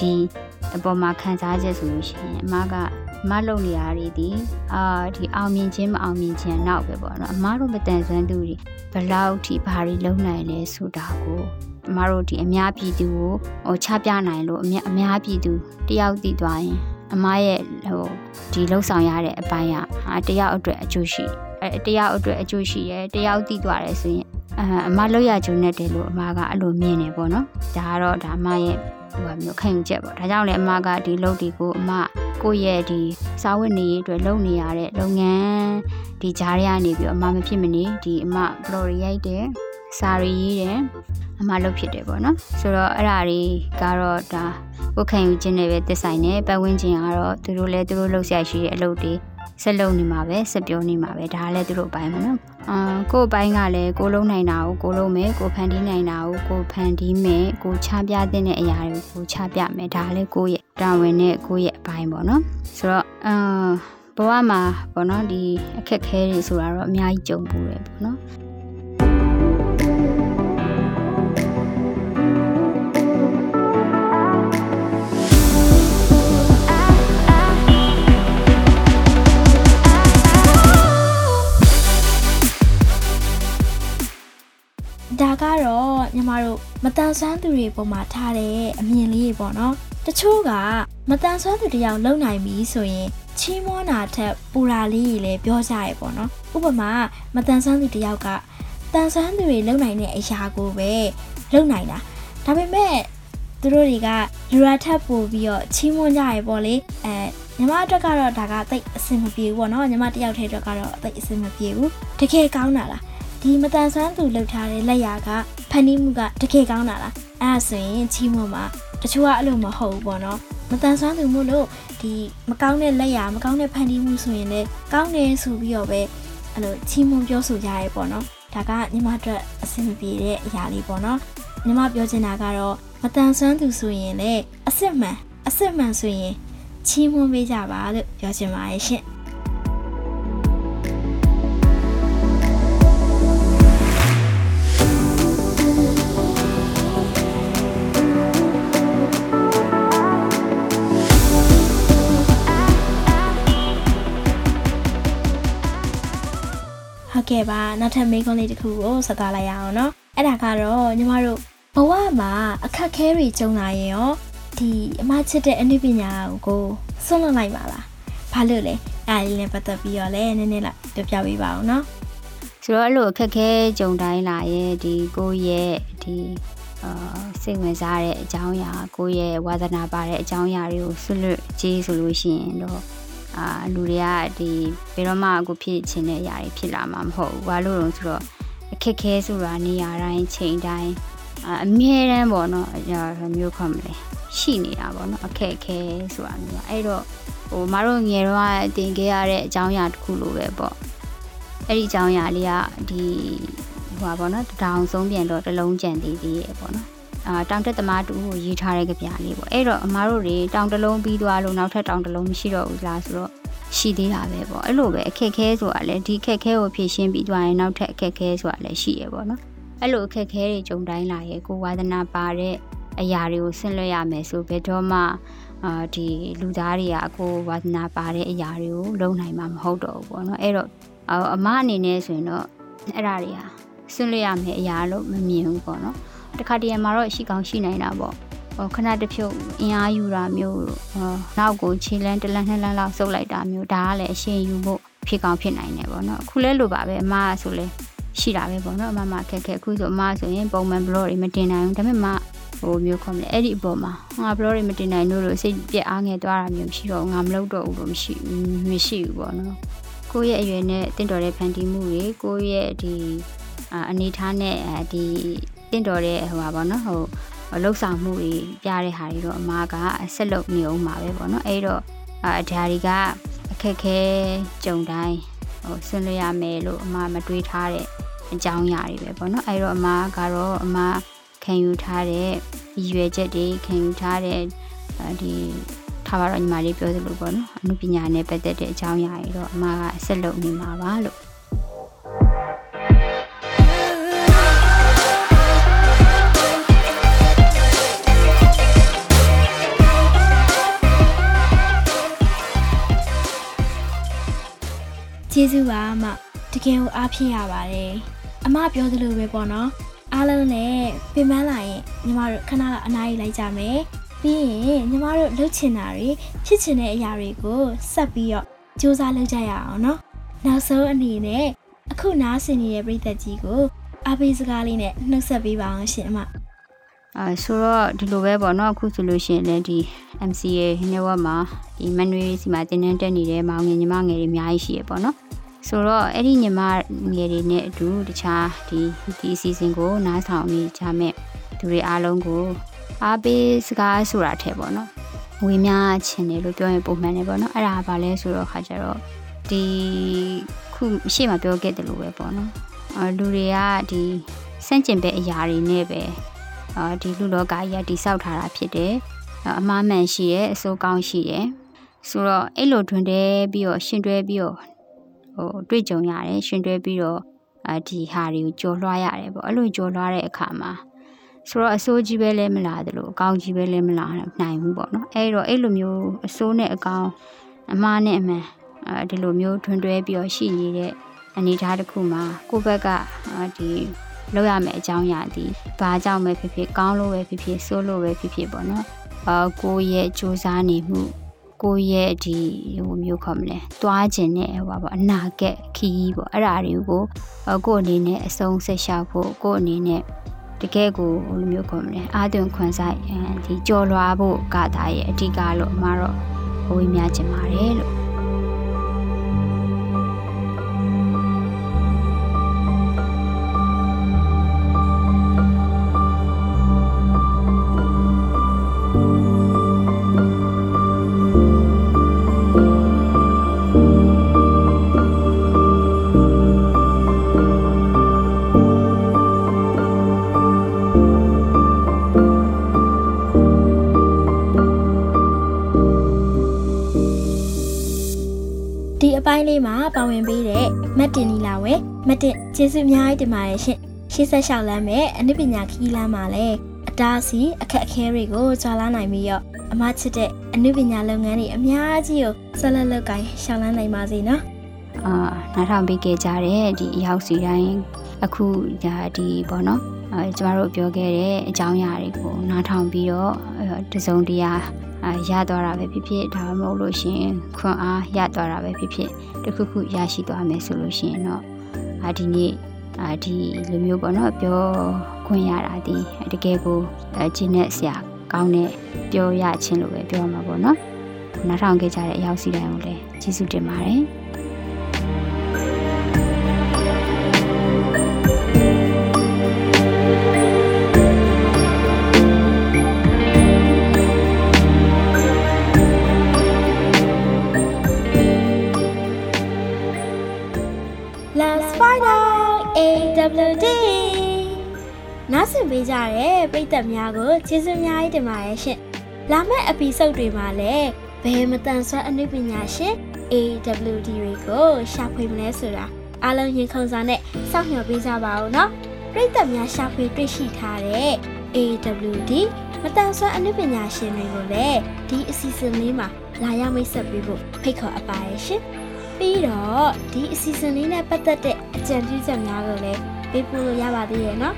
ဒီအပေါ်မှာခံစားချက်ဆိုလို့ရှိရင်အမကအ မလုံနေရတွေဒီအာဒီအောင်မြင်ခြင်းမအောင်မြင်ခြင်းနောက်ပဲပေါ့နော်အမတို့မတန်ဆွမ်းသူတွေဘလောက်ထိဘာတွေလုံနိုင်လဲဆိုတာကိုအမတို့ဒီအများပြည်သူကိုဟိုချပြနိုင်လို့အများအများပြည်သူတယောက်တည်သွားရင်အမရဲ့ဟိုဒီလှုပ်ဆောင်ရတဲ့အပိုင်းကဟာတယောက်အတွက်အကျိုးရှိအဲတယောက်အတွက်အကျိုးရှိရဲတယောက်တည်သွားတယ်ဆိုရင်အအမလောက်ရကျုံနဲ့တယ်လို့အမကအဲ့လိုမြင်နေပေါ့နော်ဒါကတော့ဒါအမရဲ့ဟိုမျိုးခံယူချက်ပေါ့ဒါကြောင့်လည်းအမကဒီလုပ်ဒီကိုအမ ကိုယ့်ရဲ့ဒီစာဝတ်နေရေးအတွက်လုပ်နေရတဲ့လုပ်ငန်းဒီကြားရကနေပြီးအမမဖြစ်မနေဒီအမဘလော်ရီရိုက်တယ်စာရီရေးတယ်အမလုပ်ဖြစ်တယ်ပေါ့နော်ဆိုတော့အဲ့ဒါတွေကတော့ဒါကိုခံယူခြင်းနဲ့ပဲသက်ဆိုင်တယ်ပတ်ဝန်းကျင်ကတော့သူတို့လည်းသူတို့လှုပ်ရှားရှိတဲ့အလုပ်တွေ ဆက်လုပ်နေမှာပဲဆက်ပြောနေမှာပဲဒါလည်းသူတို့အပိုင်းပေါ့နော်အာကို့အပိုင်းကလည်းကိုလုံးနိုင်တာကိုကိုလုံးမယ်ကိုဖန်တီးနိုင်တာကိုကိုဖန်တီးမယ်ကိုချပြတဲ့အရာတွေကိုကိုချပြမယ်ဒါလည်းကိုရဲ့တာဝန်နဲ့ကိုရဲ့အပိုင်းပေါ့နော်ဆိုတော့အာဘဝမှာပေါ့နော်ဒီအခက်ခဲတွေဆိုတာတော့အများကြီးကြုံပူတယ်ပေါ့နော် တော့ညီမတို့မတန်ဆွမ်းသူတွေပေါ်မှာထားတဲ့အမြင်လေးတွေပေါ့နော်တချို့ကမတန်ဆွမ်းသူတယောက်လုံနိုင်ပြီဆိုရင်ချီးမွမ်းတာထက်ပူရာလေးကြီးလည်းပြောကြရဲပေါ့နော်ဥပမာမတန်ဆွမ်းသူတယောက်ကတန်ဆွမ်းသူတွေလုံနိုင်တဲ့အရာကိုပဲလုံနိုင်တာဒါပေမဲ့သူတို့တွေကလူရာထပ်ပို့ပြီးတော့ချီးမွမ်းကြရဲပေါ့လေအဲညီမအတွက်ကတော့ဒါကတိတ်အဆင်မပြေဘူးပေါ့နော်ညီမတယောက်တည်းအတွက်ကတော့တိတ်အဆင်မပြေဘူးတကယ်ကောင်းတာလား ဒီမတန်ဆွမ်းသူလှုပ်ထားတဲ့လက်ရာကဖန်တီးမှုကတကယ်ကောင်းတာလားအဲ့ဒါဆိုရင်ချီးမွမ်းမှာတချို့ကအဲ့လိုမဟုတ်ဘူးပေါ့နော်မတန်ဆွမ်းသူမို့လို့ဒီမကောင်းတဲ့လက်ရာမကောင်းတဲ့ဖန်တီးမှုဆိုရင်လည်းကောင်းတယ်ဆိုပြီးတော့ပဲအဲ့လိုချီးမွမ်းပြောဆိုကြရဲပေါ့နော်ဒါကညီမအတွက်အဆင်မပြေတဲ့အရာလေးပေါ့နော်ညီမပြောချင်တာကတော့မတန်ဆွမ်းသူဆိုရင်လည်းအစ်စ်မှန်အစ်စ်မှန်ဆိုရင်ချီးမွမ်းပေးကြပါလို့ပြောချင်ပါတယ်ရှင် ခဲ့ပါနောက်ထပ်မိန်းကလေးတစ်ခုကိုဆက်သွားလိုက်ရအောင်နော်အဲ့ဒါကတော့ညီမတို့ဘဝမှာအခက်ခဲတွေကြုံလာရင်ရောဒီအမချစ်တဲ့အနုပညာကိုဆွန့်လွတ်လိုက်ပါလားဘာလို့လဲအဲ့ဒီနဲ့ပတ်သက်ပြီးတော့လည်းနည်းနည်းလောက်ပြောပြပေးပါအောင်နော်ဆိုတော့အဲ့လိုအခက်ခဲကြုံတိုင်းလာရဲ့ဒီကိုရဲ့ဒီအာစိတ်ဝင်စားတဲ့အကြောင်းအရာကိုယ့်ရဲ့ဝါသနာပါတဲ့အကြောင်းအရာတွေကိုဆွလွတ်ကြည့်ဆိုလို့ရှိရင်တော့ အာလူတွေကဒီဘယ်တော့မှအခုဖြစ်ချင်တဲ့အရာတွေဖြစ်လာမှာမဟုတ်ဘူးဘာလို့လဲဆိုတော့အခက်အခဲဆိုတာနေရာတိုင်းချိန်တိုင်းအာအမြဲတမ်းပေါ့နော်အရာမျိုးခေါ်မလဲရှိနေတာပေါ့နော်အခက်အခဲဆိုတာမျိုးအဲ့တော့ဟိုမတို့ငယ်တော့တင်ခဲ့ရတဲ့အကြောင်းအရာတစ်ခုလိုပဲပေါ့အဲ့ဒီအကြောင်းအရာလေးကဒီဟိုပါပေါ့နော်တောင်ဆုံးပြန်တော့တစ်လုံးကြံသေးသေးရဲ့ပေါ့နော် အာတောင်တက်သမားတူကိုရေးထားတဲ့ကြပြလေးပေါ့အဲ့တော့အမားတို့တွေတောင်တစ်လုံးပြီးသွားလို့နောက်ထပ်တောင်တစ်လုံးမရှိတော့ဘူးလားဆိုတော့ရှိသေးတာပဲပေါ့အဲ့လိုပဲအခက်ခဲဆိုတာလည်းဒီအခက်ခဲကိုဖြည့်ရှင်းပြီးသွားရင်နောက်ထပ်အခက်ခဲဆိုတာလည်းရှိရပေါ့နော်အဲ့လိုအခက်ခဲတွေကြုံတိုင်းလာရဲ့ကိုဝါသနာပါတဲ့အရာတွေကိုဆင့်လွှတ်ရမယ်ဆိုဘယ်တော့မှအာဒီလူသားတွေကကိုဝါသနာပါတဲ့အရာတွေကိုလုပ်နိုင်မှာမဟုတ်တော့ဘူးပေါ့နော်အဲ့တော့အမအနေနဲ့ဆိုရင်တော့အဲ့ဒါတွေဟာဆင့်လွှတ်ရမယ်အရာလို့မမြင်ဘူးပေါ့နော် တခါတည်းမှာတော့ရှိကောင်းရှိနိုင်တာပေါ့ဟိုခဏတစ်ဖြုတ်အင်အားယူတာမျိုးဟောနောက်ကိုခြေလန်းတစ်လန်းနှစ်လန်းလောက်စုပ်လိုက်တာမျိုးဒါကလည်းအရှင်ယူဖို့ဖြစ်ကောင်းဖြစ်နိုင်တယ်ပေါ့နော်အခုလဲလိုပါပဲအမဆိုလဲရှိတာပဲပေါ့နော်အမမခက်ခဲအခုဆိုအမဆိုရင်ပုံမှန် blog တွေမတင်နိုင်ဘူးဒါပေမဲ့မဟိုမျိုးခေါ်မလဲအဲ့ဒီအပေါ်မှာငါ blog တွေမတင်နိုင်လို့လို့စိတ်ပြက်အားငယ်သွားတာမျိုးမရှိတော့ငါမလုပ်တော့ဘူးလို့မရှိမရှိဘူးပေါ့နော်ကိုယ့်ရဲ့အရွယ်နဲ့တင့်တော်တဲ့ဖန်တီးမှုတွေကိုယ့်ရဲ့ဒီအနေထားနဲ့ဒီတ င့်တော်တဲ့ဟိုပါပေါ့နော်ဟိုလှုပ်ဆောင်မှုတွေပြတဲ့ဟာတွေတော့အမားကဆက်လုပ်နေအောင်ပါပဲပေါ့နော်အဲ့တော့အဒါတွေကအခက်ခဲကြုံတိုင်းဟိုဆွံ့လွှရမယ်လို့အမားမတွေးထားတဲ့အကြောင်းအရာတွေပဲပေါ့နော်အဲ့တော့အမားကတော့အမားခံယူထားတဲ့ရွယ်ချက်တွေခံယူထားတဲ့ဒီထားပါတော့ညီမလေးပြောသလိုပေါ့နော်အမှုပညာနဲ့ပတ်သက်တဲ့အကြောင်းအရာတွေတော့အမားကဆက်လုပ်နေမှာပါလို့ ကျေးဇူးပါအမတကယ်ကိုအားဖြစ်ရပါတယ်အမပြောသလိုပဲပေါ့နော်အားလုံးလည်းပြင်ပန်းလာရင်ညီမတို့ခဏလောက်အနားယူလိုက်ကြမယ်ပြီးရင်ညီမတို့လှုပ်ချင်တာတွေဖြစ်ချင်တဲ့အရာတွေကိုဆက်ပြီးတော့စူးစမ်းလုပ်ကြရအောင်နော်နောက်ဆုံးအနေနဲ့အခုနားဆင်နေတဲ့ပရိသတ်ကြီးကိုအားပေးစကားလေးနဲ့နှုတ်ဆက်ပေးပါအောင်ရှင်အမ အဲဆိုတော့ဒီလိုပဲပေါ့နော်အခုဆိုလို့ရှိရင်လည်းဒီ MCA network မှာဒီမန်နွေစီမှာတင်တန်းတက်နေတဲ့မောင်ငယ်ညီမငယ်တွေအများကြီးရှိရပေါ့နော်ဆိုတော့အဲ့ဒီညီမငယ်တွေနဲ့အတူတခြားဒီဒီအစီအစဉ်ကိုနားဆောင်နေကြမဲ့သူတွေအားလုံးကိုအားပေးစကားဆိုတာထဲပေါ့နော်ဝေများချင်တယ်လို့ပြောရင်ပုံမှန်တယ်ပေါ့နော်အဲ့ဒါဘာလဲဆိုတော့ခါကြတော့ဒီခုရှေ့မှာပြောခဲ့တယ်လို့ပဲပေါ့နော်အဲလူတွေကဒီစန့်ကျင်ဘက်အရာတွေနဲ့ပဲအာ ဒီလူလောကကြီးကတိဆောက်ထားတာဖြစ်တယ်အမှားမှန်ရှိရဲ့အစိုးကောင်းရှိရဲ့ဆိုတော့အဲ့လိုတွင်တဲပြီးတော့ရှင်တွဲပြီးတော့ဟိုတွေ့ကြုံရတယ်ရှင်တွဲပြီးတော့အာဒီဟာတွေကိုကြော်လွှားရတယ်ပေါ့အဲ့လိုကြော်လွှားတဲ့အခါမှာဆိုတော့အစိုးကြီးပဲလဲမလာသလိုအကောင်းကြီးပဲလဲမလာနိုင်ဘူးပေါ့နော်အဲ့တော့အဲ့လိုမျိုးအစိုးနဲ့အကောင်းအမှားနဲ့အမှန်အဲဒီလိုမျိုးထွန်းတွဲပြီးတော့ရှိနေတဲ့အနေအထားတစ်ခုမှာကိုယ့်ဘက်ကဒီ လောက်ရမယ့်အကြောင်းအရာဒီဘာကြောင့်ပဲဖြစ်ဖြစ်ကောင်းလို့ပဲဖြစ်ဖြစ်ဆိုးလို့ပဲဖြစ်ဖြစ်ပေါ့နော်အာကိုယ့်ရဲ့စူးစမ်းနေမှုကိုယ့်ရဲ့ဒီဟိုမျိုးခေါ်မလဲသွားခြင်းနဲ့ဟိုပါပေါ့အနာဂတ်ခီးပေါ့အဲ့ဒါတွေကိုကိုယ့်အနေနဲ့အဆုံးဆက်ရှောက်ဖို့ကိုယ့်အနေနဲ့တကယ်ကိုဟိုလိုမျိုးခေါ်မလဲအာသွင်ခွန်ဆိုင်ဒီကြော်လွားဖို့ကတာရဲ့အဓိကလို့အမှားတော့ဝေးများချင်ပါတယ်လို့ ကျေးဇူးအများကြီးတင်ပါတယ်ရှင်ရှေ့ဆက်လျှောက်လမ်းမဲ့အနုပညာခီးလမ်းမှာလည်းအတားစီအခက်အခဲတွေကိုကြာလာနိုင်ပြီးတော့အမချစ်တဲ့အနုပညာလုပ်ငန်းတွေအများကြီးကိုဆက်လက်လုပ်ကိုင်ရှောက်လန်းနိုင်ပါစေနော်အာနားထောင်ပေးခဲ့ကြတဲ့ဒီအရောက်စီတိုင်းအခုဒါဒီပေါ့နော်အဲကျမတို့ပြောခဲ့တဲ့အကြောင်းအရာတွေကိုနားထောင်ပြီးတော့တစုံတရာရသွားတာပဲဖြစ်ဖြစ်ဒါမှမဟုတ်လို့ရှင်ခွန်အားရသွားတာပဲဖြစ်ဖြစ်တခုခုရရှိသွားမယ်ဆိုလို့ရှင်တော့ အာဒီနေ့အာဒီလိုမျိုးပေါ့နော်ပြောခွင့်ရတာဒီတကယ်ကိုအကျင့်နဲ့ဆရာကောင်းတဲ့ပြောရခြင်းလို့ပဲပြောမှာပေါ့နော်နားထောင်ခဲ့ကြတဲ့အရောက်စီတိုင်းကိုလည်းကျေးဇူးတင်ပါတယ် င်ပေးကြတဲ့ပရိသတ်များကိုကျေးဇူးများကြီးတင်ပါတယ်ရှင်။လာမယ့် episode တွေမှာလည်းဘယ်မတန်ဆွမ်းအနုပညာရှင် AWD တွေကိုရှာဖွေမလဲဆိုတာအားလုံးရင်ခုန်စွာနဲ့စောင့်မျှော်ပေးကြပါဦးနော်။ပရိသတ်များရှာဖွေတွေ့ရှိထားတဲ့ AWD မတန်ဆွမ်းအနုပညာရှင်တွေကိုလည်းဒီအစီအစဉ်လေးမှာလာရောက်မိတ်ဆက်ပေးဖို့ဖိတ်ခေါ်အပ်ပါတယ်ရှင်။ပြီးတော့ဒီအစီအစဉ်လေးနဲ့ပတ်သက်တဲ့အကြံပြုချက်များကိုလည်းပေးပို့လို့ရပါသေးရဲ့နော်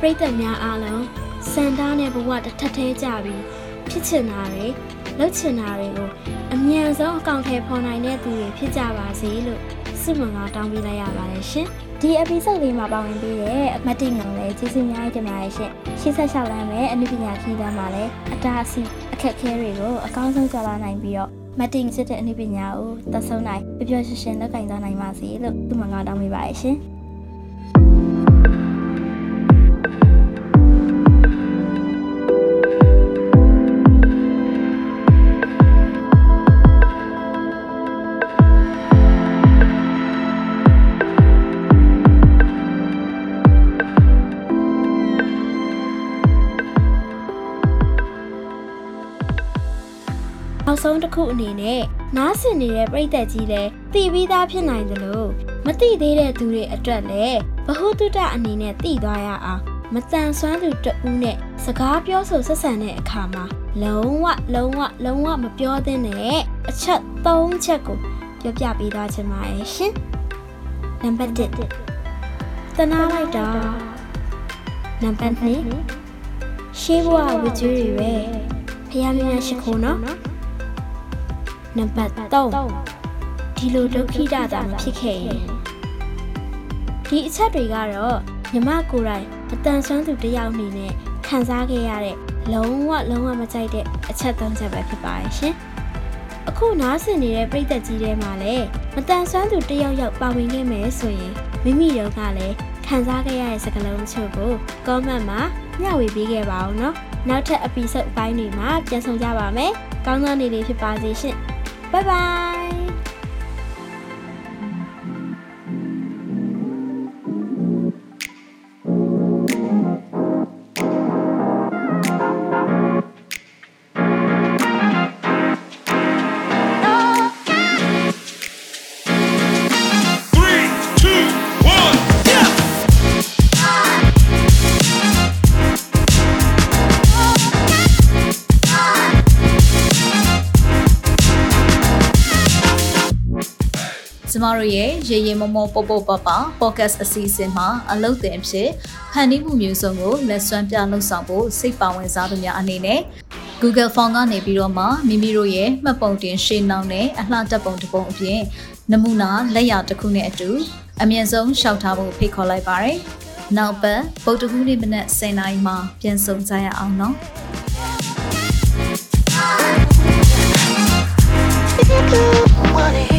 ပရိသတ်များအားလုံးစံသားနဲ့ဘဝတစ်ထပ်သေးကြပြီးဖြစ်ချင်တာတွေလုပ်ချင်တာတွေကိုအမြန်ဆုံးအကောင့်ထဲပေါ်နိုင်တဲ့သူတွေဖြစ်ကြပါစေလို့ဆုမွန်ကောင်းတောင်းပေးလိုက်ရပါတယ်ရှင်ဒီ episode လေးမှာပါဝင်ပေးတဲ့အမတ်တင်ငုံလည်းကျေးဇူးများတင်ပါတယ်ရှင်ရှေ့ဆက်လျှောက်လမ်းမယ်အနုပညာခီးတန်းမှာလည်းအတားအဆီးအခက်အခဲတွေကိုအကောင်းဆုံးကျော်လွှားနိုင်ပြီးတော့မတ်တင်စစ်တဲ့အနုပညာကိုသက်ဆုံးနိုင်ပျော်ပျော်ရွှင်ရွှင်လုပ်ကိုင်သွားနိုင်ပါစေလို့သူ့မှာငါတောင်းပေးပါရရှင်။။ နောက်ဆုံးတစ်ခုအနေနဲ့နားဆင်နေတဲ့ပြည်သက်ကြီးလည်းတည်ပြီးသားဖြစ်နိုင်တယ်လို့မတိသေးတဲ့သူတွေအတွက်လည်းဘ ഹു တုတအနေနဲ့တည်သွားရအောင်မတန်ဆွမ်းသူတဦးနဲ့စကားပြောဆိုဆက်ဆံတဲ့အခါမှာလုံးဝလုံးဝလုံးဝမပြောသင့်တဲ့အချက်၃ချက်ကိုပြောပြပေးသွားချင်ပါတယ်ရှင်။နံပါတ်1တနာလိုက်တာနံပါတ်2ရှေးဘဝဝကြွေးတွေပဲဖះမြတ်ရှိခိုးနော် နံပါတ်3ဒီလိုဒုက္ခိတတာမဖြစ်ခဲ့ရင်ဒီအချက်တွေကတော့ညီမကိုယ်တိုင်အတန်ဆွမ်းသူတစ်ယောက်အနေနဲ့ခံစားခဲ့ရတဲ့လုံးဝလုံးဝမကြိုက်တဲ့အချက်၃ချက်ပဲဖြစ်ပါရဲ့ရှင်။အခုနားဆင်နေတဲ့ပြည်သက်ကြီးတွေမှာလည်းမတန်ဆွမ်းသူတစ်ယောက်ယောက်ပါဝင်ခဲ့မယ်ဆိုရင်မိမိတို့ကလည်းခံစားခဲ့ရတဲ့စကားလုံးအချို့ကို comment မှာမျှဝေပေးခဲ့ပါအောင်နော်။နောက်ထပ် episode အပိုင်းတွေမှာပြန်ဆောင်ကြပါမယ်။ကောင်းသောနေ့လေးဖြစ်ပါစေရှင်။ 拜拜。 ကျမတို့ရဲ့ရေရေမမောပေါပေါပပ podcast အစီအစဉ်မှာအလုပ်တင်ဖြစ်ဖန်တီးမှုမျိုးစုံကိုလက်စွမ်းပြလှုပ်ဆောင်ဖို့စိတ်ပါဝင်စားသူများအနေနဲ့ Google Form ကနေပြီးတော့မှမိမိတို့ရဲ့မှတ်ပုံတင်ရှင်းနှောင်းနဲ့အလှတက်ပုံတစ်ပုံအပြင်နမူနာလက်ရာတစ်ခုနဲ့အတူအမြင့်ဆုံးရှောက်ထားဖို့ဖိတ်ခေါ်လိုက်ပါရယ်။နောက်ပတ်ဗုဒ္ဓဟူးနေ့မနက်10:00နာရီမှာပြန်ဆောင်ကြရအောင်နော်။ Thank you.